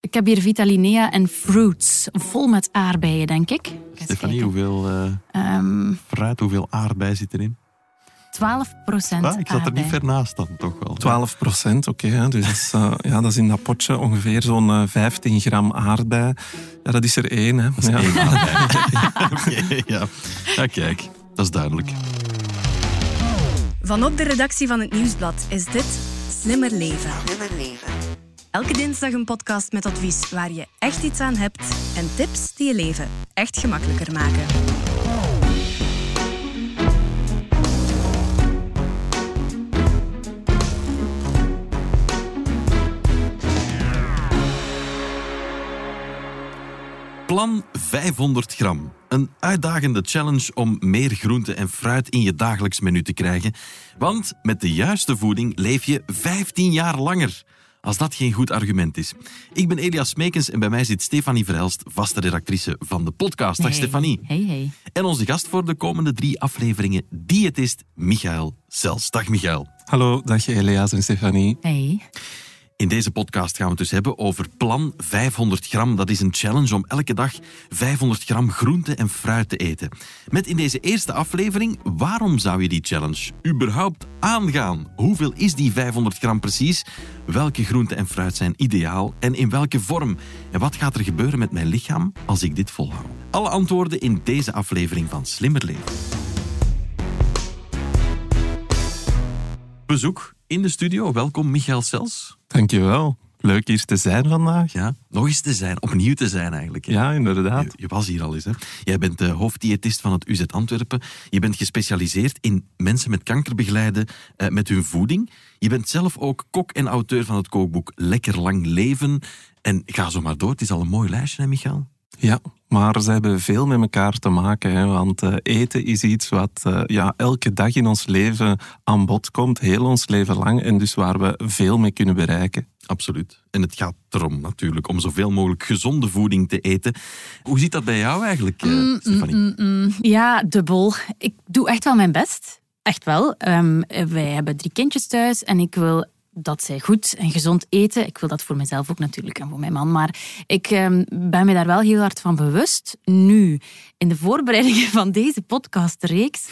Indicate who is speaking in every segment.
Speaker 1: Ik heb hier Vitalinea en fruits, vol met aardbeien, denk ik.
Speaker 2: Stefanie, hoeveel uh, um, fruit, hoeveel aardbei zit erin?
Speaker 1: 12 procent
Speaker 2: ah, Ik zat er niet ver naast dan, toch wel.
Speaker 3: 12 procent, oké. dus dat is, uh, ja, dat is in dat potje ongeveer zo'n uh, 15 gram aardbei. Ja, dat is er één, hè.
Speaker 2: Dat is
Speaker 3: ja.
Speaker 2: één okay, ja. ja, kijk, dat is duidelijk.
Speaker 4: Vanop de redactie van het Nieuwsblad is dit Slimmer Leven.
Speaker 5: Slimmer Leven.
Speaker 4: Elke dinsdag een podcast met advies waar je echt iets aan hebt en tips die je leven echt gemakkelijker maken.
Speaker 2: Plan 500 gram. Een uitdagende challenge om meer groente en fruit in je dagelijks menu te krijgen. Want met de juiste voeding leef je 15 jaar langer. Als dat geen goed argument is. Ik ben Elias Smekens en bij mij zit Stefanie Verhelst, vaste redactrice van de podcast. Dag
Speaker 1: Hey.
Speaker 2: Stefanie.
Speaker 1: Hey, hey.
Speaker 2: En onze gast voor de komende drie afleveringen, diëtist Michael Zels. Dag Michael.
Speaker 3: Hallo, dag Elias en Stefanie.
Speaker 1: Hey.
Speaker 2: In deze podcast gaan we het dus hebben over plan 500 gram. Dat is een challenge om elke dag 500 gram groente en fruit te eten. Met in deze eerste aflevering, waarom zou je die challenge überhaupt aangaan? Hoeveel is die 500 gram precies? Welke groente en fruit zijn ideaal en in welke vorm? En wat gaat er gebeuren met mijn lichaam als ik dit volhoud? Alle antwoorden in deze aflevering van Slimmer Leven. Bezoek in de studio. Welkom Michael Sels.
Speaker 3: Dankjewel. Leuk hier te zijn vandaag.
Speaker 2: Ja, nog eens te zijn, opnieuw te zijn eigenlijk. hè.
Speaker 3: Ja, inderdaad.
Speaker 2: Je, je was hier al eens. Hè? Jij bent de hoofddiëtist van het UZ Antwerpen. Je bent gespecialiseerd in mensen met kanker begeleiden eh, met hun voeding. Je bent zelf ook kok en auteur van het kookboek Lekker Lang Leven. En ga zo maar door, het is al een mooi lijstje, hè, Michael?
Speaker 3: Ja, maar ze hebben veel met elkaar te maken. Hè, want eh, eten is iets wat eh, ja, elke dag in ons leven aan bod komt, heel ons leven lang. En dus waar we veel mee kunnen bereiken.
Speaker 2: Absoluut. En het gaat erom natuurlijk om zoveel mogelijk gezonde voeding te eten. Hoe zit dat bij jou eigenlijk, eh, Stefanie?
Speaker 1: Mm, mm. Ja, dubbel. Ik doe echt wel mijn best. Echt wel. Ehm, wij hebben drie kindjes thuis en ik wil dat zij goed en gezond eten. Ik wil dat voor mezelf ook natuurlijk en voor mijn man. Maar ik ehm, ben me daar wel heel hard van bewust. Nu, in de voorbereidingen van deze podcastreeks,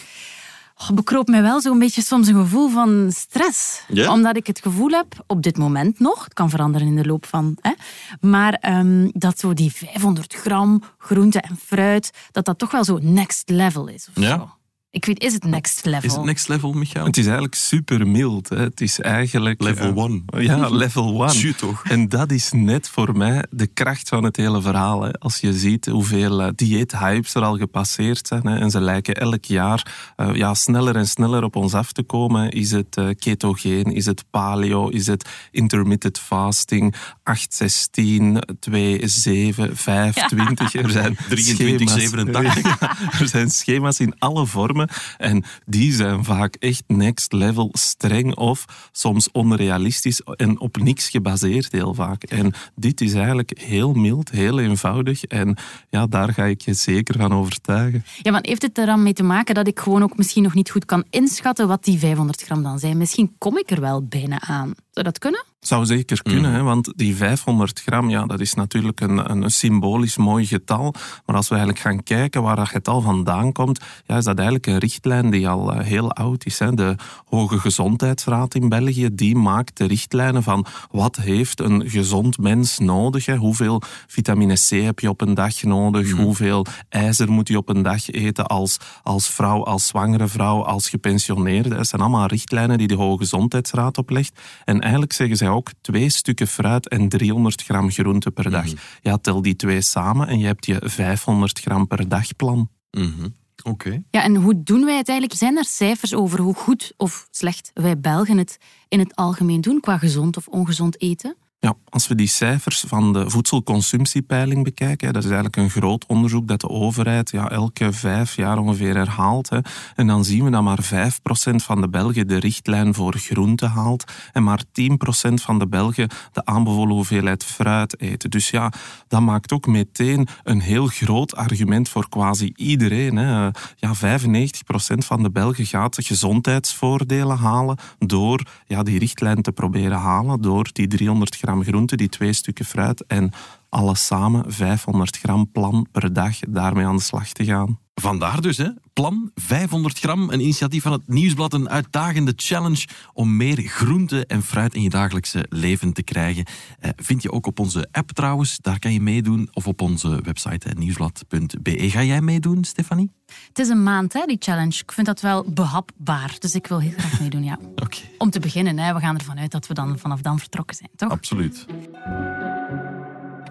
Speaker 1: oh, bekroop mij wel zo'n beetje soms een gevoel van stress. Omdat ik het gevoel heb, op dit moment nog, het kan veranderen in de loop van, hè, maar ehm, dat zo die 500 gram groente en fruit, dat dat toch wel zo next level is. Of
Speaker 2: Ja.
Speaker 1: zo. Ik weet, is het next level?
Speaker 2: Is het next level, Michael?
Speaker 3: Het is eigenlijk super mild. Hè. Het is eigenlijk...
Speaker 2: Level
Speaker 3: eh,
Speaker 2: one.
Speaker 3: Ja, level one.
Speaker 2: Tju, toch?
Speaker 3: En dat is net voor mij de kracht van het hele verhaal. Hè. Als je ziet hoeveel eh, dieethypes er al gepasseerd zijn. Hè, en ze lijken elk jaar eh, ja, sneller en sneller op ons af te komen. Is het ketogeen? Is het paleo? Is het intermittent fasting? 8, 16, 2, 7, 5, 20. Er zijn
Speaker 2: 23,
Speaker 3: schema's.
Speaker 2: 87.
Speaker 3: Ja, er zijn schema's in alle vormen. En die zijn vaak echt next level streng of soms onrealistisch en op niks gebaseerd heel vaak. En dit is eigenlijk heel mild, heel eenvoudig. En ja, daar ga ik je zeker van overtuigen.
Speaker 1: Ja, maar heeft het er dan mee te maken dat ik gewoon ook misschien nog niet goed kan inschatten wat die 500 gram dan zijn? Misschien kom ik er wel bijna aan. Zou dat kunnen?
Speaker 3: Zou zeker kunnen, hè, want die 500 gram, ja, dat is natuurlijk een, een symbolisch mooi getal. Maar als we eigenlijk gaan kijken waar dat getal vandaan komt, ja, is dat eigenlijk een richtlijn die al eh, heel oud is. Hè. De Hoge Gezondheidsraad in België, die maakt de richtlijnen van wat heeft een gezond mens nodig. Hè. Hoeveel vitamine C heb je op een dag nodig? Hoeveel ijzer moet je op een dag eten als, als vrouw, als zwangere vrouw, als gepensioneerde? Dat zijn allemaal richtlijnen die de Hoge Gezondheidsraad oplegt. En eigenlijk zeggen zij ook twee stukken fruit en 300 gram groente per dag. Ja, tel die twee samen en je hebt je 500 gram per dag plan.
Speaker 2: Mhm. Oké.
Speaker 1: Ja, en hoe doen wij het eigenlijk? Zijn er cijfers over hoe goed of slecht wij Belgen het in het algemeen doen qua gezond of ongezond eten?
Speaker 3: Ja, als we die cijfers van de voedselconsumptiepeiling bekijken, dat is eigenlijk een groot onderzoek dat de overheid ja, elke vijf jaar ongeveer herhaalt. Hè, en dan zien we dat maar 5% van de Belgen de richtlijn voor groente haalt en maar 10% van de Belgen de aanbevolen hoeveelheid fruit eten. Dus ja, dat maakt ook meteen een heel groot argument voor quasi iedereen. Hè. Ja, 95% van de Belgen gaat gezondheidsvoordelen halen door ja, die richtlijn te proberen halen, door die 300 gram gram groente, die twee stukken fruit en alles samen 500 gram plan per dag daarmee aan de slag te gaan.
Speaker 2: Vandaar dus, hè? Plan 500 gram, een initiatief van het Nieuwsblad, een uitdagende challenge om meer groente en fruit in je dagelijkse leven te krijgen. Eh, vind je ook op onze app trouwens, daar kan je meedoen, of op onze website nieuwsblad.be. Ga jij meedoen, Stefanie?
Speaker 1: Het is een maand, hè, die challenge. Ik vind dat wel behapbaar, dus ik wil heel graag meedoen, ja.
Speaker 2: Oké.
Speaker 1: Om te beginnen, hè, we gaan ervan uit dat we dan vanaf dan vertrokken zijn, toch?
Speaker 2: Absoluut.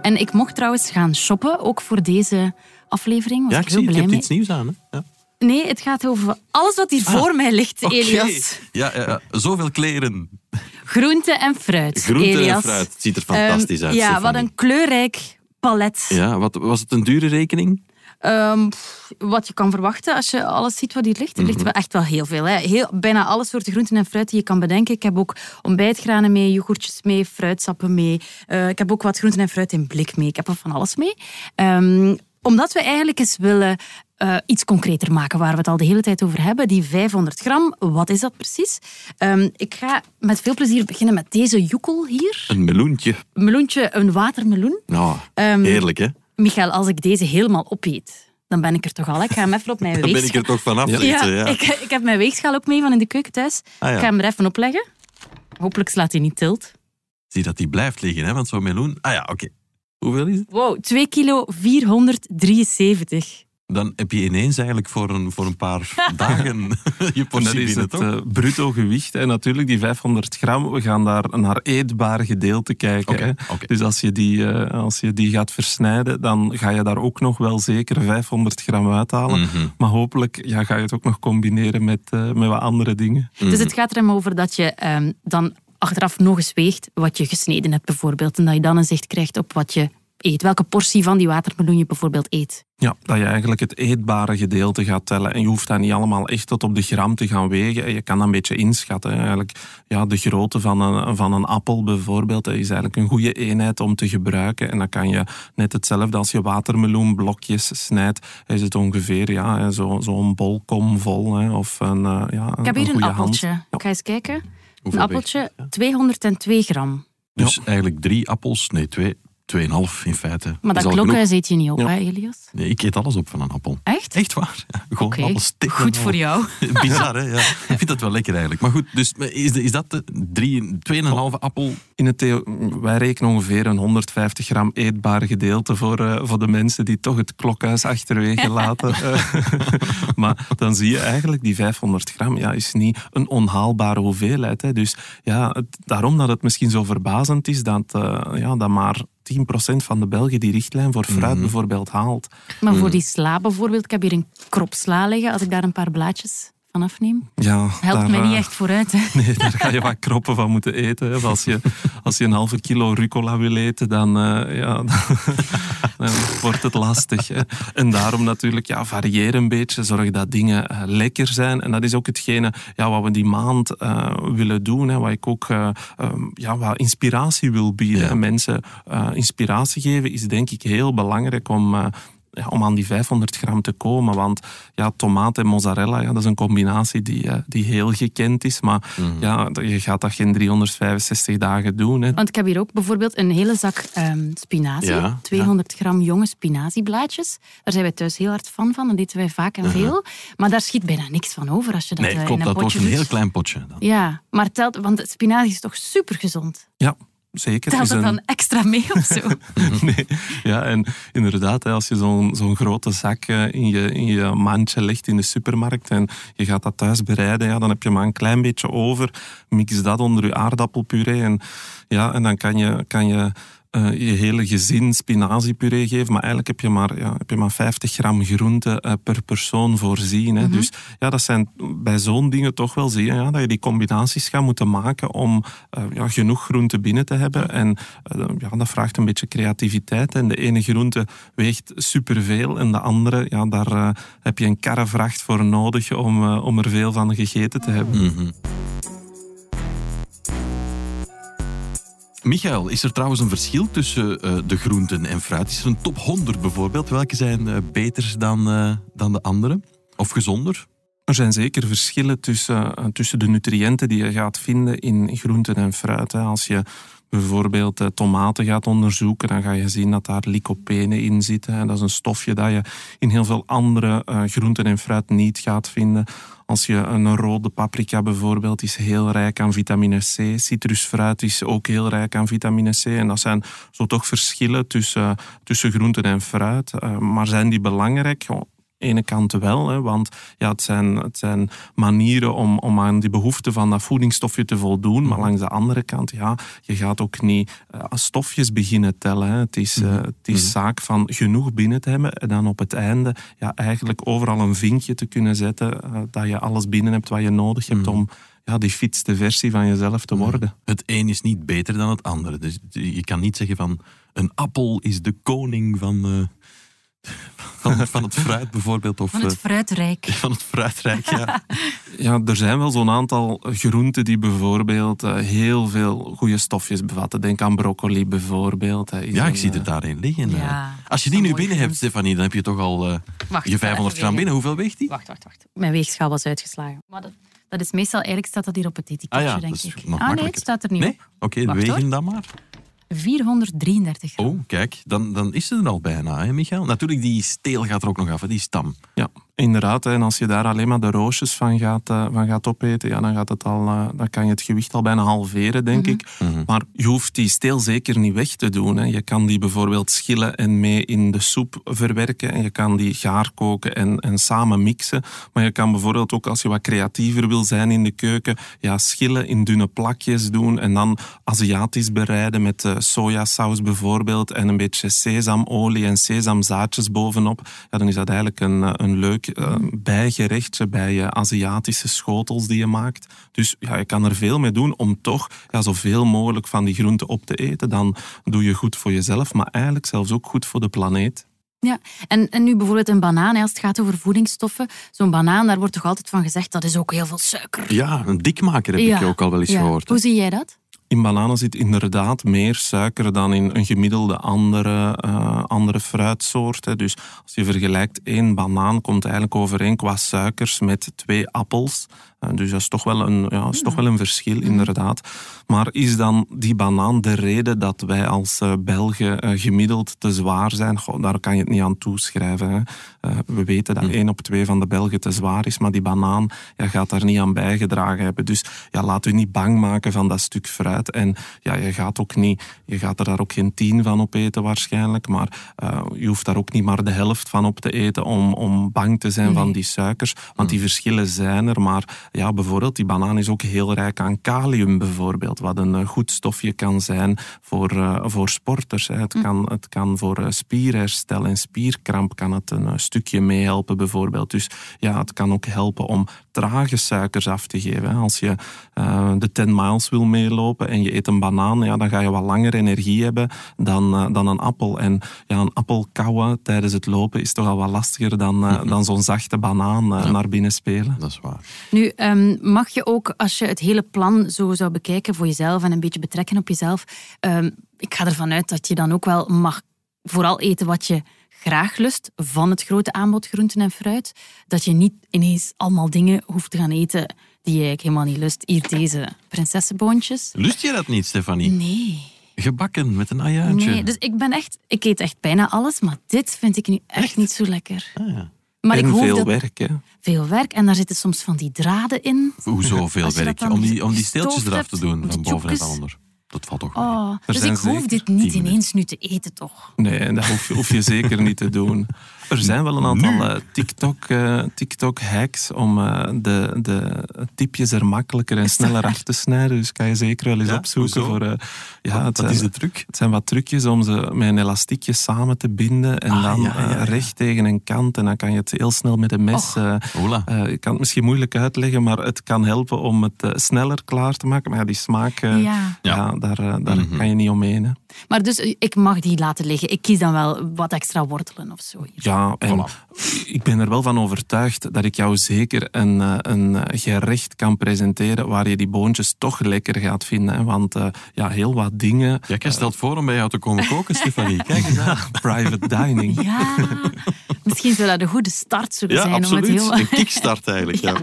Speaker 1: En ik mocht trouwens gaan shoppen, ook voor deze aflevering. Was
Speaker 2: Ja,
Speaker 1: ik heel
Speaker 2: zie, je hebt iets nieuws aan. Hè? Ja.
Speaker 1: Nee, het gaat over alles wat hier voor mij ligt. Elias.
Speaker 2: Ja, ja, zoveel kleren.
Speaker 1: Groente en fruit,
Speaker 2: Groente en fruit. Het ziet er fantastisch
Speaker 1: Ehm,
Speaker 2: uit,
Speaker 1: Ja, wat een kleurrijk palet.
Speaker 2: Ja, wat, was het een dure rekening?
Speaker 1: Ehm, wat je kan verwachten als je alles ziet wat hier ligt. Er ligt wel echt wel heel veel. Hè. Heel, bijna alle soorten groenten en fruit die je kan bedenken. Ik heb ook ontbijtgranen mee, yoghurtjes mee, fruitsappen mee. Eh, ik heb ook wat groenten en fruit in blik mee. Ik heb er van alles mee. Ehm, omdat we eigenlijk eens willen eh, iets concreter maken, waar we het al de hele tijd over hebben. Die 500 gram, wat is dat precies? Ehm, ik ga met veel plezier beginnen met deze joekel hier.
Speaker 2: Een meloentje.
Speaker 1: Een meloentje, een watermeloen.
Speaker 2: Nou, heerlijk hè?
Speaker 1: Michael, als ik deze helemaal opeet, dan ben ik er toch al. Ik ga hem even op mijn
Speaker 2: Dan ben ik
Speaker 1: weegschaal.
Speaker 2: er toch vanaf
Speaker 1: Ja,
Speaker 2: eten. Ja.
Speaker 1: Ik, ik heb mijn weegschaal ook mee van in de keuken thuis.
Speaker 2: Ah, ja.
Speaker 1: Ik ga hem er even opleggen. Hopelijk slaat hij niet tilt.
Speaker 2: Zie dat die blijft liggen, hè? want zo'n meloen... Ah ja, oké. Hoeveel is het?
Speaker 1: Wow, 2 kilo 473.
Speaker 2: Dan heb je ineens eigenlijk voor een, voor een paar dagen je portie
Speaker 3: dat is
Speaker 2: binnen,
Speaker 3: het
Speaker 2: toch?
Speaker 3: eh, bruto gewicht. En natuurlijk die 500 gram, we gaan daar naar eetbaar gedeelte kijken.
Speaker 2: Oké.
Speaker 3: Dus als je, die, eh, als je die gaat versnijden, dan ga je daar ook nog wel zeker 500 gram uithalen.
Speaker 2: Mhm.
Speaker 3: Maar hopelijk ja, ga je het ook nog combineren met, eh, met wat andere dingen.
Speaker 1: Dus het gaat er hem over dat je ehm, dan achteraf nog eens weegt wat je gesneden hebt bijvoorbeeld. En dat je dan een zicht krijgt op wat je eet. Welke portie van die watermeloen je bijvoorbeeld eet.
Speaker 3: Ja, dat je eigenlijk het eetbare gedeelte gaat tellen. En je hoeft dat niet allemaal echt tot op de gram te gaan wegen. En je kan dat een beetje inschatten. Eigenlijk, ja, de grootte van een, van een appel bijvoorbeeld, dat is eigenlijk een goede eenheid om te gebruiken. En dan kan je net hetzelfde als je watermeloenblokjes snijdt, is het ongeveer ja, hè, zo- zo'n bolkom vol. Hè, of een, eh, ja,
Speaker 1: Ik heb hier een appeltje. Ik ga eens kijken. Een appeltje, 202 gram.
Speaker 2: Dus eigenlijk drie appels, nee, twee, tweeënhalf in feite.
Speaker 1: Maar dat
Speaker 2: genoeg.
Speaker 1: eet je niet op,
Speaker 3: Ja.
Speaker 1: hè, Elias?
Speaker 2: Nee, ik eet alles op van een appel.
Speaker 1: Echt?
Speaker 2: Echt waar. Ja, gewoon alles stik en
Speaker 1: Goed voor jou.
Speaker 2: Bizar, hè? Ja. Ik vind dat wel lekker eigenlijk. Maar goed, dus is, is dat de drie, tweeënhalve appel?
Speaker 3: In het wij rekenen ongeveer een 150 gram eetbaar gedeelte voor, eh, voor de mensen die toch het klokhuis achterwege laten. Eh, maar dan zie je eigenlijk, die 500 gram ja, is niet een onhaalbare hoeveelheid. Hè. Dus ja, het- daarom dat het misschien zo verbazend is dat, eh, ja, dat maar 10% van de Belgen die richtlijn voor fruit bijvoorbeeld haalt.
Speaker 1: Maar voor die sla bijvoorbeeld, ik heb hier een krop sla liggen. Als ik daar een paar blaadjes van afneem,
Speaker 3: Ja,
Speaker 1: helpt
Speaker 3: daar,
Speaker 1: mij niet
Speaker 3: eh,
Speaker 1: echt vooruit. Hè.
Speaker 3: Nee, daar ga je wat kroppen van moeten eten. hè. Of Als je, als je een halve kilo rucola wil eten, dan, eh, ja, dan, dan wordt het lastig. Hè. En daarom natuurlijk, ja, varieer een beetje. Zorg dat dingen eh, lekker zijn. En dat is ook hetgene ja, wat we die maand eh, willen doen. Hè. Wat ik ook eh, ehm, ja, wat inspiratie wil bieden.
Speaker 2: Ja.
Speaker 3: Mensen eh, inspiratie geven is denk ik heel belangrijk om... eh, ja, om aan die 500 gram te komen. Want ja, tomaat en mozzarella, ja, dat is een combinatie die, eh, die heel gekend is. Maar ja, je gaat dat geen 365 dagen doen. Hè.
Speaker 1: Want ik heb hier ook bijvoorbeeld een hele zak ehm, spinazie.
Speaker 2: Ja,
Speaker 1: 200 gram jonge spinazieblaadjes. Daar zijn wij thuis heel hard fan van. Dat eten wij vaak en veel. Maar daar schiet bijna niks van over als je dat
Speaker 2: Nee,
Speaker 1: eh,
Speaker 2: klopt,
Speaker 1: in een
Speaker 2: dat wordt
Speaker 1: potje
Speaker 2: een heel klein potje. Dan.
Speaker 1: Ja, maar telt, want spinazie is toch super gezond.
Speaker 3: Ja, zeker.
Speaker 1: Telt het
Speaker 3: een-
Speaker 1: dan extra mee of zo?
Speaker 3: Nee, ja, en inderdaad, als je zo'n zo'n grote zak eh, in je, in je mandje legt in de supermarkt en je gaat dat thuis bereiden, ja, dan heb je maar een klein beetje over. Mix dat onder je aardappelpuree en, ja, en dan kan je, kan je eh, je hele gezin spinaziepuree geven, maar eigenlijk heb je maar, ja, heb je maar 50 gram groente eh, per persoon voorzien. Hè. Dus ja, dat zijn bij zo'n dingen toch wel zie je ja, dat je die combinaties gaat moeten maken om eh, ja, genoeg groente binnen te hebben. En ja, dat vraagt een beetje creativiteit. En de ene groente weegt superveel en de andere, ja, daar heb je een karrevracht voor nodig om, om er veel van gegeten te hebben.
Speaker 2: Mhm. Michael, is er trouwens een verschil tussen eh, de groenten en fruit? Is er een top 100 bijvoorbeeld? Welke zijn eh, beter dan, eh, dan de andere? Of gezonder?
Speaker 3: Er zijn zeker verschillen tussen, tussen de nutriënten die je gaat vinden in groenten en fruit. Als je bijvoorbeeld uh, tomaten gaat onderzoeken, dan ga je zien dat daar lycopene in zitten. En dat is een stofje dat je in heel veel andere uh, groenten en fruit niet gaat vinden. Als je een rode paprika bijvoorbeeld is heel rijk aan vitamine C. Citrusfruit is ook heel rijk aan vitamine C. En dat zijn zo toch verschillen tussen, tussen groenten en fruit. Uh, maar zijn die belangrijk? Ene kant wel, hè, want ja, het, zijn, het zijn manieren om, om aan die behoefte van dat voedingsstofje te voldoen. Maar langs de andere kant, ja, je gaat ook niet uh, stofjes beginnen tellen. Hè. Het is, uh, het is mm zaak van genoeg binnen te hebben en dan op het einde ja, eigenlijk overal een vinkje te kunnen zetten uh, dat je alles binnen hebt wat je nodig hebt mm om ja, die fietste versie van jezelf te worden.
Speaker 2: Het een is niet beter dan het andere. Dus je kan niet zeggen van een appel is de koning van van, van, het fruit bijvoorbeeld? Of,
Speaker 1: van het
Speaker 2: eh,
Speaker 1: fruitrijk.
Speaker 2: Van het fruitrijk, ja.
Speaker 3: ja, er zijn wel zo'n aantal groenten die bijvoorbeeld uh, heel veel goede stofjes bevatten. Denk aan broccoli bijvoorbeeld.
Speaker 2: ja, ik zie er daarin liggen. Ja, Als je die nu binnen hebt, Stefanie, dan heb je toch al uh, wacht, je 500 gram binnen. Hoeveel weegt die?
Speaker 1: Wacht, wacht, wacht. Mijn weegschaal was uitgeslagen. Maar dat, dat is meestal, eigenlijk staat dat hier op het etiketje,
Speaker 2: ah, ja,
Speaker 1: denk
Speaker 2: ik.
Speaker 1: ah nee, het staat er niet
Speaker 2: nee?
Speaker 1: op.
Speaker 2: Oké, okay, wegen dan maar.
Speaker 1: 433 gram.
Speaker 2: Oh, kijk, dan, dan is het er al bijna, hè, Michael? Natuurlijk, die steel gaat er ook nog af, hè, die stam.
Speaker 3: Ja, inderdaad. En als je daar alleen maar de roosjes van gaat, uh, van gaat opeten, ja, dan, gaat het al, uh, dan kan je het gewicht al bijna halveren, denk
Speaker 1: Mhm.
Speaker 3: ik. Maar je hoeft die steel zeker niet weg te doen. Hè. Je kan die bijvoorbeeld schillen en mee in de soep verwerken. En je kan die gaar koken en, en samen mixen. Maar je kan bijvoorbeeld ook, als je wat creatiever wil zijn in de keuken, ja, schillen in dunne plakjes doen en dan Aziatisch bereiden met uh, sojasaus bijvoorbeeld en een beetje sesamolie en sesamzaadjes bovenop. Ja, dan is dat eigenlijk een, een leuk uh, bijgerechtje bij je Aziatische schotels die je maakt. Dus ja, je kan er veel mee doen om toch ja, zoveel mogelijk van die groenten op te eten. Dan doe je goed voor jezelf, maar eigenlijk zelfs ook goed voor de planeet.
Speaker 1: Ja, en, en nu bijvoorbeeld een banaan, als het gaat over voedingsstoffen. Zo'n banaan, daar wordt toch altijd van gezegd dat is ook heel veel suiker.
Speaker 2: Ja, een dikmaker heb
Speaker 1: ja.
Speaker 2: ik ook al wel eens
Speaker 1: ja.
Speaker 2: gehoord.
Speaker 1: Hoe zie jij dat?
Speaker 3: In bananen zit inderdaad meer suiker dan in een gemiddelde andere, uh, andere fruitsoort. Dus als je vergelijkt, één banaan komt eigenlijk overeen qua suikers met twee appels. Uh, dus dat is toch wel een, ja, is toch wel een verschil, inderdaad. Maar is dan die banaan de reden dat wij als uh, Belgen gemiddeld te zwaar zijn? Goh, daar kan je het niet aan toeschrijven. Hè. we weten dat één op twee van de Belgen te zwaar is, maar die banaan ja, gaat daar niet aan bijgedragen hebben. Dus ja, laat u niet bang maken van dat stuk fruit. En ja, je gaat ook niet, je gaat er daar ook geen tien van op eten waarschijnlijk, maar uh, je hoeft daar ook niet maar de helft van op te eten om, om bang te zijn
Speaker 1: Nee.
Speaker 3: van die suikers, want die verschillen zijn er. Maar ja, bijvoorbeeld die banaan is ook heel rijk aan kalium bijvoorbeeld, wat een uh, goed stofje kan zijn voor, uh, voor sporters. Hè. Het, kan, het kan voor spierherstel en spierkramp kan het een stukje meehelpen bijvoorbeeld. Dus ja, het kan ook helpen om trage suikers af te geven. Als je uh, de 10 miles wil meelopen en je eet een banaan, ja, dan ga je wat langer energie hebben dan, uh, dan een appel. En ja, een appel kauwen tijdens het lopen is toch al wat lastiger dan, uh, dan zo'n zachte banaan ja. naar binnen spelen.
Speaker 2: Dat is waar.
Speaker 1: Nu, um, mag je ook, als je het hele plan zo zou bekijken voor jezelf en een beetje betrekken op jezelf, um, ik ga ervan uit dat je dan ook wel mag vooral eten wat je graag lust van het grote aanbod groenten en fruit. Dat je niet ineens allemaal dingen hoeft te gaan eten die je eigenlijk helemaal niet lust. Hier deze prinsessenboontjes.
Speaker 2: Lust je dat niet, Stefanie?
Speaker 1: Nee.
Speaker 2: Gebakken met een ajuintje.
Speaker 1: Nee, dus ik ben echt... Ik eet echt bijna alles, maar dit vind ik nu echt, echt? niet zo lekker.
Speaker 2: Ah, ja.
Speaker 1: Maar
Speaker 3: en
Speaker 1: ik hoop
Speaker 3: veel
Speaker 1: dat...
Speaker 3: werk, hè?
Speaker 1: Veel werk. En daar zitten soms van die draden in.
Speaker 2: Hoezo veel werk? Om die, om die steeltjes eraf te doen, van boven en van onder. Dat valt toch.
Speaker 1: Oh, dus ik hoef dit niet ineens nu te eten, toch?
Speaker 3: Nee, dat hoef je, hoef je zeker niet te doen. Er zijn wel een aantal uh, TikTok, uh, TikTok hacks om uh, de, de tipjes er makkelijker en sneller af te snijden. Dus kan je zeker wel eens
Speaker 2: Ja,
Speaker 3: opzoeken. Voor, ja,
Speaker 2: Wat
Speaker 3: het,
Speaker 2: is de truc?
Speaker 3: Het zijn wat trucjes om ze met een elastiekje samen te binden en
Speaker 2: Ah,
Speaker 3: dan
Speaker 2: ja, ja, ja.
Speaker 3: recht tegen een kant. En dan kan je het heel snel met een mes... Uh, ik kan het misschien moeilijk uitleggen, maar het kan helpen om het uh, sneller klaar te maken. Maar ja, die smaak, uh,
Speaker 1: Ja.
Speaker 3: ja. daar, uh, daar
Speaker 2: Mhm.
Speaker 3: kan je niet omheen. Hè.
Speaker 1: Maar dus ik mag die laten liggen. Ik kies dan wel wat extra wortelen of zo.
Speaker 3: Ja, en ik ben er wel van overtuigd dat ik jou zeker een, uh, een gerecht kan presenteren waar je die boontjes toch lekker gaat vinden. Hè. Want uh, ja, heel wat dingen...
Speaker 2: Ja, jij stelt voor om bij jou te komen koken, Stefanie. Kijk eens aan.
Speaker 3: Private dining.
Speaker 1: Ja, misschien zou dat een goede start zullen
Speaker 2: Ja,
Speaker 1: zijn.
Speaker 2: absoluut.
Speaker 1: Om het heel...
Speaker 2: Een kickstart eigenlijk, ja.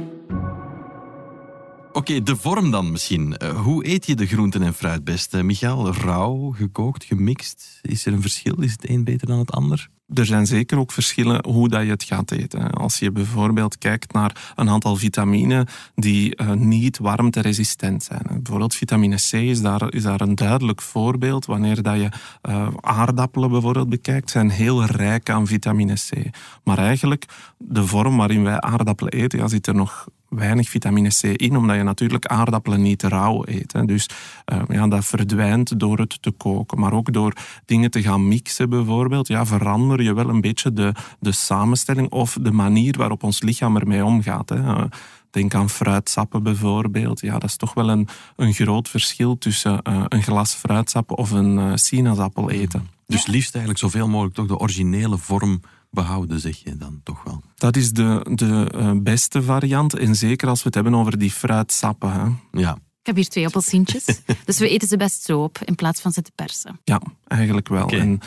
Speaker 2: Oké, de vorm dan misschien. Uh, hoe eet je de groenten en fruit best? Uh, Michael, rauw, gekookt, gemixt? Is er een verschil? Is het een beter dan het ander?
Speaker 3: Er zijn zeker ook verschillen hoe dat je het gaat eten. Als je bijvoorbeeld kijkt naar een aantal vitamine die uh, niet warmteresistent zijn. Bijvoorbeeld vitamine C is daar, is daar een duidelijk voorbeeld. Wanneer dat je uh, aardappelen bijvoorbeeld bekijkt, zijn heel rijk aan vitamine C. Maar eigenlijk, de vorm waarin wij aardappelen eten, ja, zit er nog weinig vitamine C in, omdat je natuurlijk aardappelen niet rauw eet. Hè. Dus uh, ja, dat verdwijnt door het te koken. Maar ook door dingen te gaan mixen bijvoorbeeld, ja, verander je wel een beetje de, de samenstelling of de manier waarop ons lichaam ermee omgaat. Hè. Uh, Denk aan fruitsappen bijvoorbeeld. Ja, dat is toch wel een, een groot verschil tussen uh, een glas fruitsap of een sinaasappel eten.
Speaker 2: Dus liefst eigenlijk zoveel mogelijk toch de originele vorm behouden, zeg je dan toch wel?
Speaker 3: Dat is de, de uh, beste variant. En zeker als we het hebben over die fruitsappen. Hè.
Speaker 2: Ja.
Speaker 1: Ik heb hier twee appelsientjes. dus we eten ze best zo op in plaats van ze te persen.
Speaker 3: Ja, eigenlijk wel.
Speaker 2: Okay.
Speaker 3: En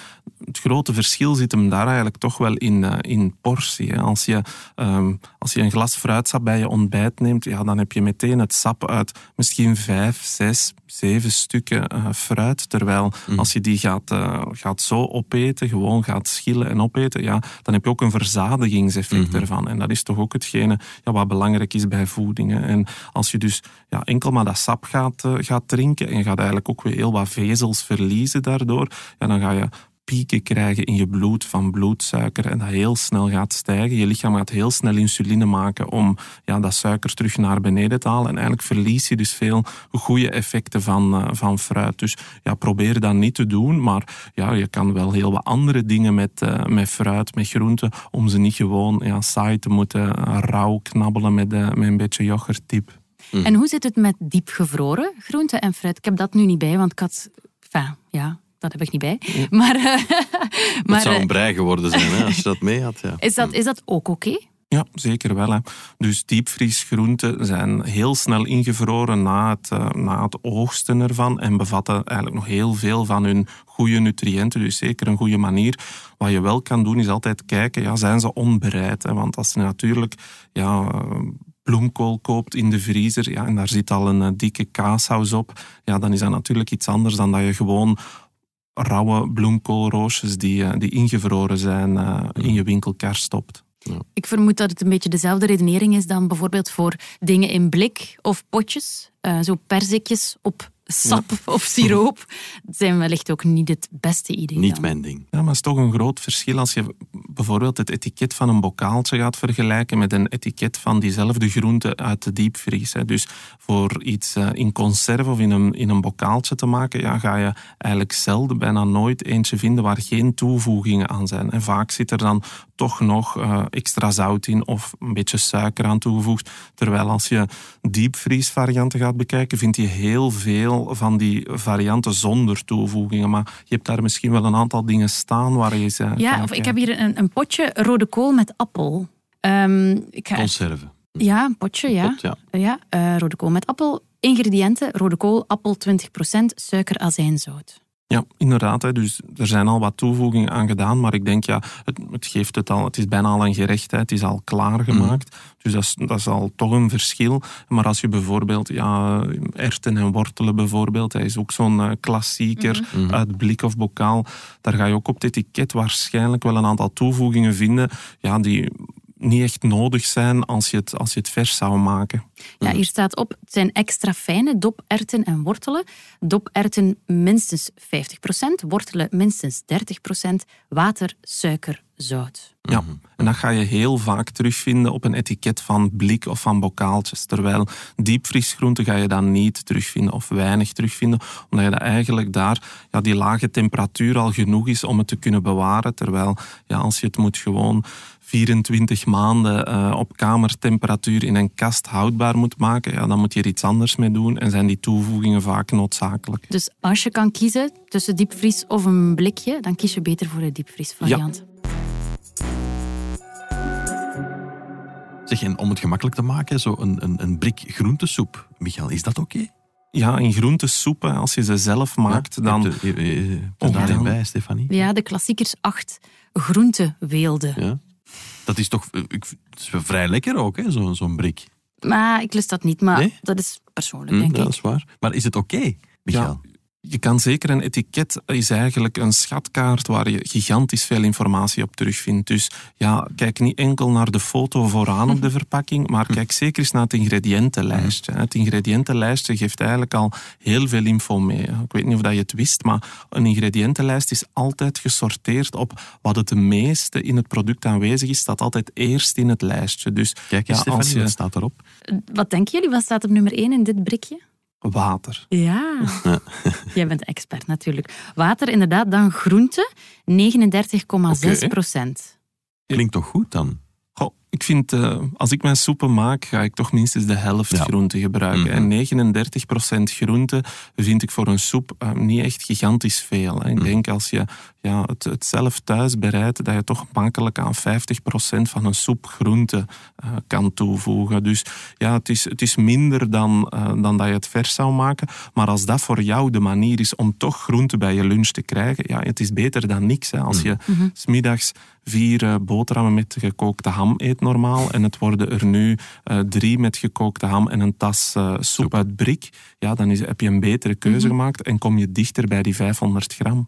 Speaker 3: het grote verschil zit hem daar eigenlijk toch wel in, uh, in portie. Hè. Als, je, um, als je een glas fruitsap bij je ontbijt neemt, ja, dan heb je meteen het sap uit misschien vijf, zes, zeven stukken uh, fruit. Terwijl mm. als je die gaat, uh, gaat zo opeten, gewoon gaat schillen en opeten, ja, dan heb je ook een verzadigingseffect
Speaker 2: Mhm.
Speaker 3: mm -hmm. ervan. En dat is toch ook hetgene ja, wat belangrijk is bij voeding. Hè. En als je dus ja, enkel maar dat sap gaat, gaat drinken en je gaat eigenlijk ook weer heel wat vezels verliezen daardoor, ja, dan ga je pieken krijgen in je bloed van bloedsuiker en dat heel snel gaat stijgen. Je lichaam gaat heel snel insuline maken om ja, dat suiker terug naar beneden te halen. En eigenlijk verlies je dus veel goede effecten van, uh, van fruit. Dus ja, probeer dat niet te doen, maar ja, je kan wel heel wat andere dingen met, uh, met fruit, met groenten, om ze niet gewoon ja, saai te moeten uh, rauw knabbelen met, met een beetje yoghurtdiep.
Speaker 1: Mm. En hoe zit het met diepgevroren groenten en fruit? Ik heb dat nu niet bij, want ik had... Ja, dat heb ik niet bij. Ja. Maar, uh,
Speaker 2: maar het zou een brei geworden zijn hè, als je dat mee had. Ja.
Speaker 1: Is, dat, is dat ook oké? Okay?
Speaker 3: Ja, zeker wel. Hè. Dus diepvriesgroenten zijn heel snel ingevroren na het, uh, na het oogsten ervan en bevatten eigenlijk nog heel veel van hun goede nutriënten. Dus zeker een goede manier. Wat je wel kan doen is altijd kijken, ja, zijn ze onbereid? Hè? Want als ze natuurlijk ja, bloemkool koopt in de vriezer ja, en daar zit al een uh, dikke kaassaus op, ja, dan is dat natuurlijk iets anders dan dat je gewoon rauwe bloemkoolroosjes die, uh, die ingevroren zijn uh, in je winkelkar stopt.
Speaker 1: Ja. Ik vermoed dat het een beetje dezelfde redenering is dan bijvoorbeeld voor dingen in blik of potjes. Uh, zo perzikjes op sap ja. of siroop. Dat zijn wellicht ook niet het beste idee.
Speaker 2: Niet
Speaker 1: dan.
Speaker 2: mijn ding.
Speaker 3: Ja, maar het is toch een groot verschil als je bijvoorbeeld het etiket van een bokaaltje gaat vergelijken met een etiket van diezelfde groente uit de diepvries. Dus voor iets in conserve of in een, in een bokaaltje te maken, ja, ga je eigenlijk zelden, bijna nooit eentje vinden waar geen toevoegingen aan zijn. En vaak zit er dan toch nog uh, extra zout in of een beetje suiker aan toegevoegd. Terwijl als je diepvriesvarianten gaat bekijken, vind je heel veel van die varianten zonder toevoegingen. Maar je hebt daar misschien wel een aantal dingen staan waar je ze.
Speaker 1: Ja, of ik heb hier een, een, potje rode kool met appel. Um, ik ga...
Speaker 2: Conserve.
Speaker 1: Ja, een potje, ja.
Speaker 2: Pot, ja.
Speaker 1: ja uh, rode kool met appel. Ingrediënten: rode kool, appel 20%, suiker, azijn, zout.
Speaker 3: Ja, inderdaad. Hè. Dus er zijn al wat toevoegingen aan gedaan, maar ik denk, ja, het, het geeft het al. Het is bijna al een gerecht, hè. het is al klaargemaakt. Mm. Dus dat is, dat is al toch een verschil. Maar als je bijvoorbeeld, ja, erwten en wortelen bijvoorbeeld, dat is ook zo'n uh, klassieker
Speaker 1: Mhm.
Speaker 3: mm -hmm. uit blik of bokaal. Daar ga je ook op het etiket waarschijnlijk wel een aantal toevoegingen vinden, ja, die niet echt nodig zijn als je het, als je het vers zou maken.
Speaker 1: Ja, hier staat op, het zijn extra fijne doperwten en wortelen. Doperwten minstens 50%, wortelen minstens 30%, water, suiker, zout.
Speaker 3: Ja, en dat ga je heel vaak terugvinden op een etiket van blik of van bokaaltjes. Terwijl diepvriesgroenten ga je dan niet terugvinden of weinig terugvinden, omdat je dat eigenlijk daar, ja, die lage temperatuur al genoeg is om het te kunnen bewaren. Terwijl ja, als je het moet gewoon 24 maanden uh, op kamertemperatuur in een kast houdbaar moet maken, ja, dan moet je er iets anders mee doen en zijn die toevoegingen vaak noodzakelijk.
Speaker 1: Dus als je kan kiezen tussen diepvries of een blikje, dan kies je beter voor de diepvriesvariant.
Speaker 3: Ja.
Speaker 2: Zeg, en om het gemakkelijk te maken, zo een, een, een brik groentesoep. Michael, is dat oké? Okay?
Speaker 3: Ja, in groentesoepen, als je ze zelf maakt,
Speaker 2: ja,
Speaker 3: dan...
Speaker 2: Je, je, je, je oh, daarin bij, Stefanie?
Speaker 1: Ja, de klassiekers acht groenteweelden.
Speaker 2: Ja. Dat is toch dat is vrij lekker ook, hè, zo'n zo brik.
Speaker 1: Maar ik lust dat niet, maar
Speaker 2: Nee?
Speaker 1: dat is persoonlijk,
Speaker 2: Hm,
Speaker 1: denk
Speaker 2: ja,
Speaker 1: ik.
Speaker 2: dat is waar. Maar is het oké, Michael?
Speaker 3: Je kan zeker een etiket is eigenlijk een schatkaart waar je gigantisch veel informatie op terugvindt. Dus ja, kijk niet enkel naar de foto vooraan op de verpakking, maar kijk zeker eens naar het ingrediëntenlijstje. Het ingrediëntenlijstje geeft eigenlijk al heel veel info mee. Ik weet niet of dat je het wist, maar een ingrediëntenlijst is altijd gesorteerd op wat het meeste in het product aanwezig is, staat altijd eerst in het lijstje. Dus
Speaker 2: Kijk eens,
Speaker 3: ja, als
Speaker 2: Stefanie,
Speaker 3: je
Speaker 2: wat staat erop?
Speaker 1: Wat denken jullie? Wat staat op nummer 1 in dit brikje?
Speaker 3: Water.
Speaker 1: Ja, jij bent expert natuurlijk. Water, inderdaad, dan groente, 39,6
Speaker 2: Oké.
Speaker 1: procent.
Speaker 2: Klinkt toch goed dan?
Speaker 3: Goh, ik vind, eh, als ik mijn soepen maak, ga ik toch minstens de helft
Speaker 2: Ja.
Speaker 3: groente gebruiken.
Speaker 2: Mhm.
Speaker 3: En 39% groente vind ik voor een soep eh, niet echt gigantisch veel. Hè. Ik
Speaker 2: Mhm.
Speaker 3: denk als je ja, het, het zelf thuis bereidt, dat je toch makkelijk aan 50% van een soep groente eh, kan toevoegen. Dus ja, het is, het is minder dan, eh, dan dat je het vers zou maken. Maar als dat voor jou de manier is om toch groente bij je lunch te krijgen, ja, het is beter dan niks. Hè. Als je
Speaker 1: Mhm.
Speaker 3: smiddags vier boterhammen met gekookte ham eet normaal en het worden er nu eh, drie met gekookte ham en een tas eh, soep uit brik, ja, dan is, heb je een betere keuze gemaakt en kom je dichter bij die 500 gram.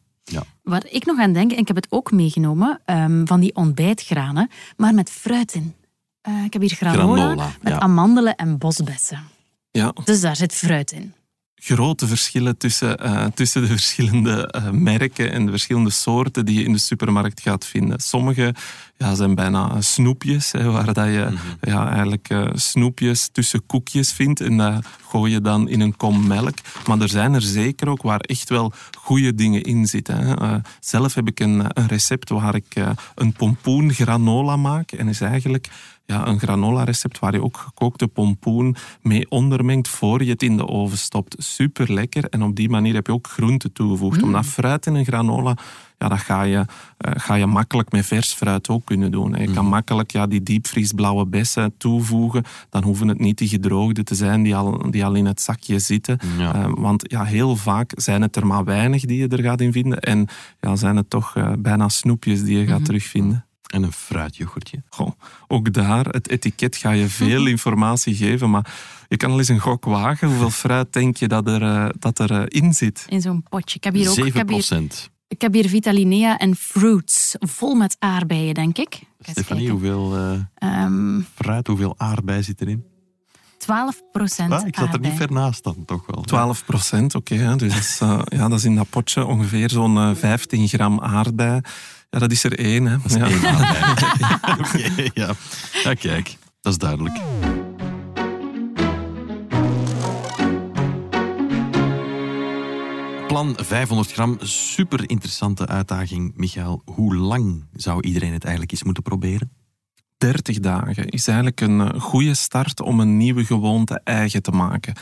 Speaker 1: Waar ik nog aan denk, en ik heb het ook meegenomen, ehm, van die ontbijtgranen, maar met fruit in. Eh, ik heb hier granola,
Speaker 2: Granola,
Speaker 1: met
Speaker 2: ja.
Speaker 1: amandelen en bosbessen.
Speaker 3: Ja,
Speaker 1: Dus daar zit fruit in.
Speaker 3: Grote verschillen tussen, eh, tussen de verschillende eh, merken en de verschillende soorten die je in de supermarkt gaat vinden. Sommige ja, zijn bijna snoepjes, hè, waar dat je ja, eigenlijk eh, snoepjes tussen koekjes vindt en dat gooi je dan in een kom melk. Maar er zijn er zeker ook waar echt wel goede dingen in zitten. Hè. Eh, zelf heb ik een, een recept waar ik eh, een pompoen granola maak en is eigenlijk ja, een granola recept waar je ook gekookte pompoen mee ondermengt voor je het in de oven stopt. Super lekker. En op die manier heb je ook groente toegevoegd. Omdat fruit in een granola, ja, dat ga je, eh, ga je makkelijk met vers fruit ook kunnen doen. hè. Je kan makkelijk ja, die diepvriesblauwe bessen toevoegen. Dan hoeven het niet die gedroogde te zijn die al, die al in het zakje zitten.
Speaker 2: Ja.
Speaker 3: Eh, want ja, heel vaak zijn het er maar weinig die je er gaat in vinden. En ja, zijn het toch eh, bijna snoepjes die je gaat terugvinden.
Speaker 2: En een fruityoghurtje.
Speaker 3: Goh, ook daar, het etiket ga je veel informatie geven, maar je kan al eens een gok wagen. Hoeveel fruit denk je dat er, dat er in zit?
Speaker 1: In zo'n potje. Ik heb hier ook ik
Speaker 2: 7
Speaker 1: heb hier,
Speaker 2: procent.
Speaker 1: Ik heb hier Vitalinea en fruits, vol met aardbeien, denk ik.
Speaker 2: Stefanie, hoeveel eh,
Speaker 1: Ehm,
Speaker 2: fruit, hoeveel aardbei zit erin?
Speaker 1: 12 procent
Speaker 2: Ah, ik zat er niet ver naast dan, toch wel.
Speaker 3: 12 procent, oké. hè. dus dat is, eh, ja, dat is in dat potje ongeveer zo'n eh, 15 gram aardbei. Ja, dat is er één. Hè. Ja.
Speaker 2: Eén aardbei. Oké, ja. ja, kijk, dat is duidelijk. Plan 500 gram, super interessante uitdaging. Michael, hoe lang zou iedereen het eigenlijk eens moeten proberen?
Speaker 3: 30 dagen is eigenlijk een eh, goede start om een nieuwe gewoonte eigen te maken.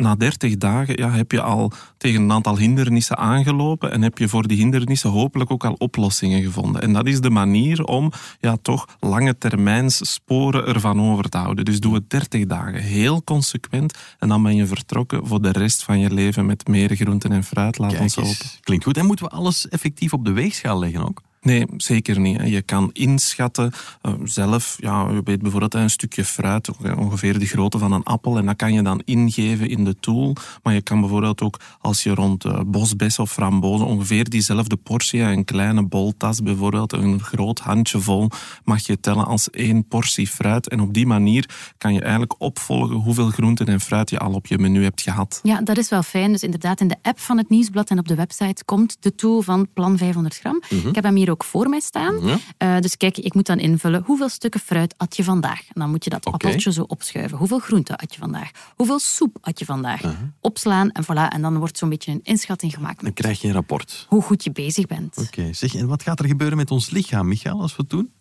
Speaker 3: Na 30 dagen ja, heb je al tegen een aantal hindernissen aangelopen en heb je voor die hindernissen hopelijk ook al oplossingen gevonden. En dat is de manier om ja, toch lange termijns sporen ervan over te houden. Dus doe het 30 dagen heel consequent en dan ben je vertrokken voor de rest van je leven met meer groenten en fruit. Laat
Speaker 2: Kijk
Speaker 3: ons hopen.
Speaker 2: klinkt goed. En moeten we alles effectief op de weegschaal leggen ook?
Speaker 3: Nee, zeker niet. Je kan inschatten eh, zelf. Ja, je weet bijvoorbeeld een stukje fruit, ongeveer de grootte van een appel. En dat kan je dan ingeven in de tool. Maar je kan bijvoorbeeld ook, als je rond eh, bosbes of frambozen ongeveer diezelfde portie, een kleine boltas bijvoorbeeld, een groot handje vol, mag je tellen als één portie fruit. En op die manier kan je eigenlijk opvolgen hoeveel groenten en fruit je al op je menu hebt gehad.
Speaker 1: Ja, dat is wel fijn. Dus inderdaad, in de app van het Nieuwsblad en op de website komt de tool van Plan 500 gram. Ik heb hem hier ook voor mij staan.
Speaker 2: Mhm.
Speaker 1: Eh, dus kijk, ik moet dan invullen hoeveel stukken fruit at je vandaag. En dan moet je dat appeltje zo opschuiven. Hoeveel groente at je vandaag? Hoeveel soep at je vandaag?
Speaker 2: Mhm.
Speaker 1: Opslaan en voilà. En dan wordt zo'n beetje een inschatting gemaakt
Speaker 2: Dan krijg je een rapport.
Speaker 1: hoe goed je bezig bent.
Speaker 2: Oké, zeg, en wat gaat er gebeuren met ons lichaam, Michael, als we het doen?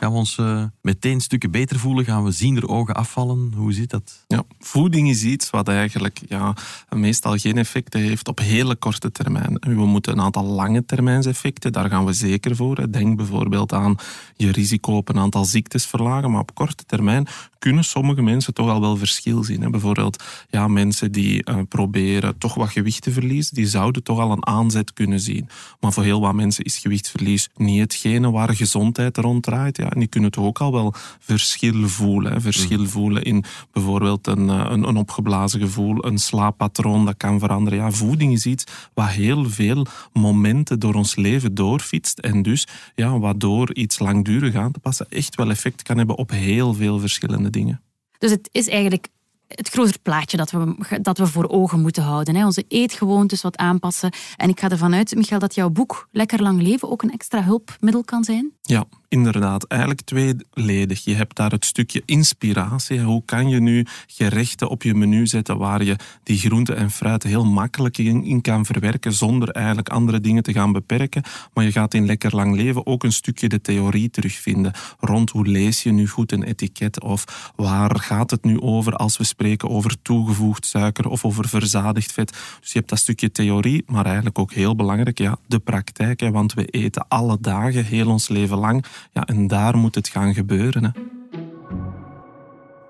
Speaker 2: Gaan we ons eh, meteen stukken beter voelen? Gaan we zien er ogen afvallen? Hoe zit dat?
Speaker 3: Ja, voeding is iets wat eigenlijk ja, meestal geen effecten heeft op hele korte termijn. We moeten een aantal lange termijnseffecten, daar gaan we zeker voor. Denk bijvoorbeeld aan je risico op een aantal ziektes verlagen, maar op korte termijn kunnen sommige mensen toch al wel verschil zien. Bijvoorbeeld ja, mensen die eh, proberen toch wat gewicht te verliezen, die zouden toch al een aanzet kunnen zien. Maar voor heel wat mensen is gewichtsverlies niet hetgene waar gezondheid rond draait. En die kunnen toch ook al wel verschil voelen. Verschil mm. voelen in bijvoorbeeld een, eh, een, een opgeblazen gevoel, een slaappatroon dat kan veranderen. Ja, voeding is iets wat heel veel momenten door ons leven doorfietst en dus ja, waardoor iets langdurig aan te passen echt wel effect kan hebben op heel veel verschillende dingen.
Speaker 1: Dus het is eigenlijk het groter plaatje dat we, dat we voor ogen moeten houden. Hè. Onze eetgewoontes wat aanpassen. En ik ga ervan uit, Michael, dat jouw boek Lekker Lang Leven ook een extra hulpmiddel kan zijn.
Speaker 3: Ja, inderdaad. Eigenlijk tweeledig. Je hebt daar het stukje inspiratie. Hoe kan je nu gerechten op je menu zetten waar je die groenten en fruit heel makkelijk in, kan verwerken zonder eigenlijk andere dingen te gaan beperken. Maar je gaat in Lekker Lang Leven ook een stukje de theorie terugvinden rond hoe lees je nu goed een etiket of waar gaat het nu over als we spreken over toegevoegd suiker of over verzadigd vet. Dus je hebt dat stukje theorie, maar eigenlijk ook heel belangrijk, ja, de praktijk. Hè, want we eten alle dagen, heel ons leven lang. Ja, en daar moet het gaan gebeuren. Hè.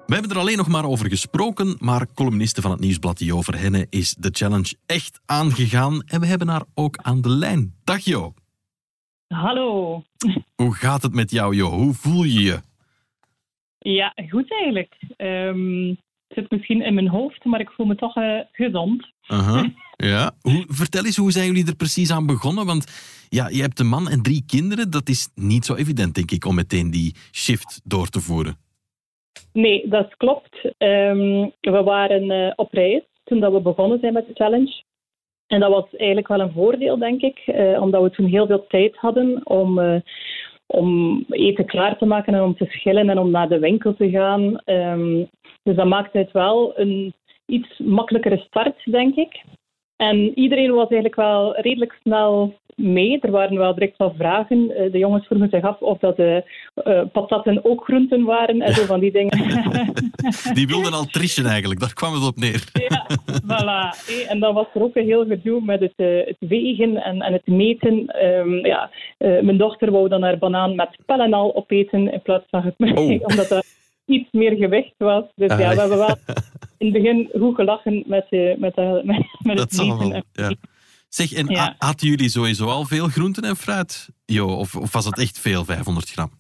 Speaker 2: We hebben er alleen nog maar over gesproken, maar columniste van het nieuwsblad Jo Verhenne is de challenge echt aangegaan en we hebben haar ook aan de lijn. Dag Jo.
Speaker 5: Hallo.
Speaker 2: Hoe gaat het met jou Jo? Hoe voel je je?
Speaker 5: Ja, goed eigenlijk. Um, het zit misschien in mijn hoofd, maar ik voel me toch uh, gezond.
Speaker 2: Uh Ja. Hoe, vertel eens, hoe zijn jullie er precies aan begonnen? Want ja, je hebt een man en drie kinderen. Dat is niet zo evident, denk ik, om meteen die shift door te voeren.
Speaker 5: Nee, dat klopt. Ehm, we waren uh, op reis toen dat we begonnen zijn met de challenge. En dat was eigenlijk wel een voordeel, denk ik, uh, omdat we toen heel veel tijd hadden om, uh, om eten klaar te maken en om te schillen en om naar de winkel te gaan. Um, dus dat maakte het wel een iets makkelijkere start, denk ik. En iedereen was eigenlijk wel redelijk snel mee. Er waren wel direct wel vragen. Eh, de jongens vroegen zich af of dat de uh, patatten ook groenten waren en zo van die dingen.
Speaker 2: Die wilden al trischen eigenlijk, daar kwam het op neer.
Speaker 5: Ja, voilà. En dan was er ook een heel gedoe met het, uh, het wegen en, en het meten. Um, ja, mijn dochter wou dan haar banaan met pellen en al opeten in plaats van het oh. omdat dat iets meer gewicht was. Dus ja, we hebben wel in het begin goed gelachen met, uh, met, uh, met, met het eten. Ja.
Speaker 2: Zeg, en ja. hadden jullie sowieso al veel groenten en fruit, Jo? Of, of was het echt veel, 500 gram?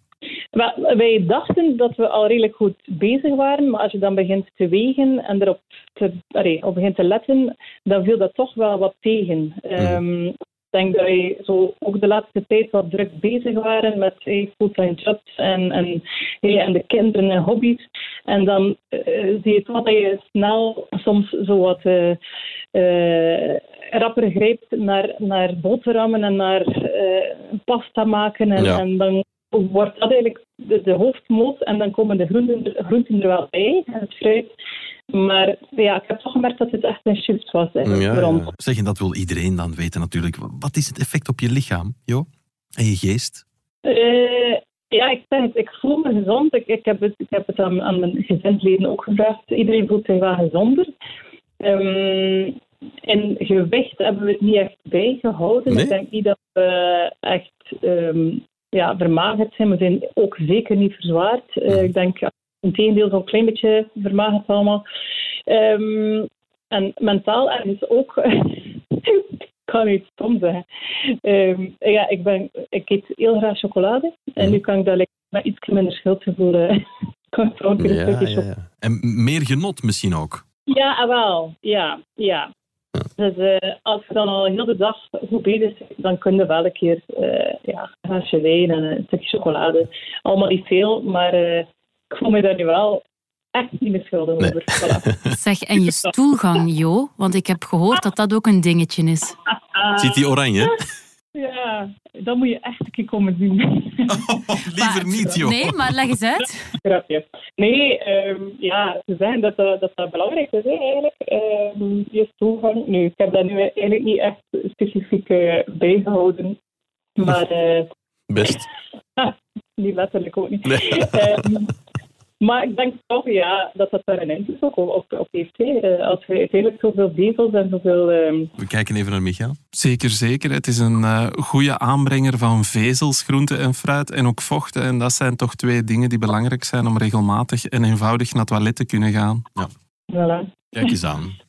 Speaker 5: wij dachten dat we al redelijk goed bezig waren, maar als je dan begint te wegen en erop te, allee, op begint te letten, dan viel dat toch wel wat tegen. Mm denk dat wij zo ook de laatste tijd wat druk bezig waren met hey, fulltime jobs en, en, en de kinderen en hobby's. En dan uh, zie je toch dat je snel soms zo wat uh, uh, rapper grijpt naar, naar boterhammen en naar pasta maken. En, en dan wordt dat eigenlijk de, de hoofdmoot en dan komen de groenten, groenten er wel bij en het fruit. Maar ja, ik heb toch gemerkt dat het echt een shift was. Hè, ja,
Speaker 2: Zeg, en dat wil iedereen dan weten natuurlijk. Wat is het effect op je lichaam, Jo? En je geest?
Speaker 5: Uh, ja, ik het, ik voel me gezond. Ik, ik, heb, het, ik heb het aan, aan mijn gezinsleden ook gevraagd. Iedereen voelt zich wel gezonder. Um, in gewicht hebben we het niet echt bijgehouden. Ik denk niet dat we echt um, ja, vermagerd zijn. We zijn ook zeker niet verzwaard. Uh, ik denk tegendeel zo'n klein beetje vermagerd allemaal. Um, en mentaal ergens ook. ik kan niet stom zeggen. Um, ja, ik, ben, ik eet heel graag chocolade. En mhm. nu kan ik dat met iets minder schuldgevoel. kan
Speaker 2: ik ja, ja, ja. En meer genot misschien ook?
Speaker 5: Ja, ah, wel. Ja, ja. Dus uh, als je dan al heel de dag goed bezig bent, dan kun je wel een keer uh, ja, een geleden en een stukje chocolade. Allemaal niet veel, maar uh, ik voel me daar nu wel echt niet meer schuldig over.
Speaker 1: Zeg, en je stoelgang, Jo? Want ik heb gehoord dat dat ook een dingetje is.
Speaker 2: Ziet die oranje?
Speaker 5: Ja, dat moet je echt een keer komen zien.
Speaker 2: Oh, liever niet, joh.
Speaker 1: Nee, maar leg eens uit.
Speaker 5: Grapje. Nee, um, ja, ze zeggen dat dat, dat, dat belangrijk is, eigenlijk. Um, je stoelgang. Nu, ik heb dat nu eigenlijk niet echt specifiek uh, bijgehouden. Maar... Uh,
Speaker 2: Best.
Speaker 5: niet letterlijk ook niet. Nee. Um, maar ik denk toch ja, dat dat daar een invloed ook op, op heeft. Hè. Als je uiteindelijk zoveel bezels en zoveel... Um...
Speaker 2: We kijken even naar Michael.
Speaker 3: Zeker, zeker. Het is een uh, goede aanbrenger van vezels, groenten en fruit en ook vocht. En dat zijn toch twee dingen die belangrijk zijn om regelmatig en eenvoudig naar het toilet te kunnen gaan.
Speaker 2: Ja. Voilà. Kijk eens aan.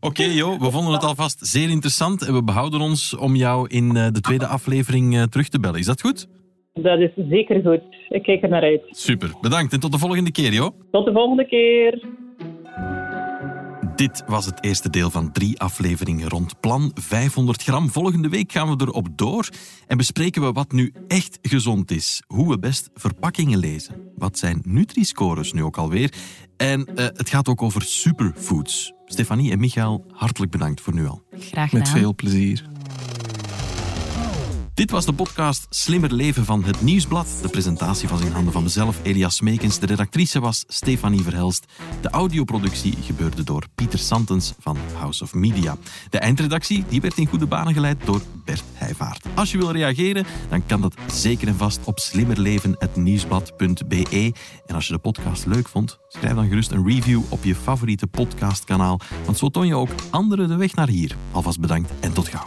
Speaker 2: Oké, okay, Jo, we vonden het alvast zeer interessant en we behouden ons om jou in eh, de tweede aflevering eh, terug te bellen. Is dat goed?
Speaker 5: Dat is zeker goed. Ik kijk er naar uit.
Speaker 2: Super, bedankt en tot de volgende keer, joh.
Speaker 5: Tot de volgende keer.
Speaker 2: Dit was het eerste deel van drie afleveringen rond Plan 500 gram. Volgende week gaan we erop door en bespreken we wat nu echt gezond is. Hoe we best verpakkingen lezen. Wat zijn Nutri-scores nu ook alweer? En uh, het gaat ook over superfoods. Stefanie en Michael, hartelijk bedankt voor nu al.
Speaker 1: Graag gedaan.
Speaker 3: Met veel plezier.
Speaker 2: Dit was de podcast Slimmer Leven van het Nieuwsblad. De presentatie was in handen van mezelf, Elias Meekens. De redactrice was Stefanie Verhelst. De audioproductie gebeurde door Pieter Santens van House of Media. De eindredactie die werd in goede banen geleid door Bert Heijvaart. Als je wil reageren, dan kan dat zeker en vast op slimmerleven.nieuwsblad.be. En als je de podcast leuk vond, schrijf dan gerust een review op je favoriete podcastkanaal. Want zo toon je ook anderen de weg naar hier. Alvast bedankt en tot gauw.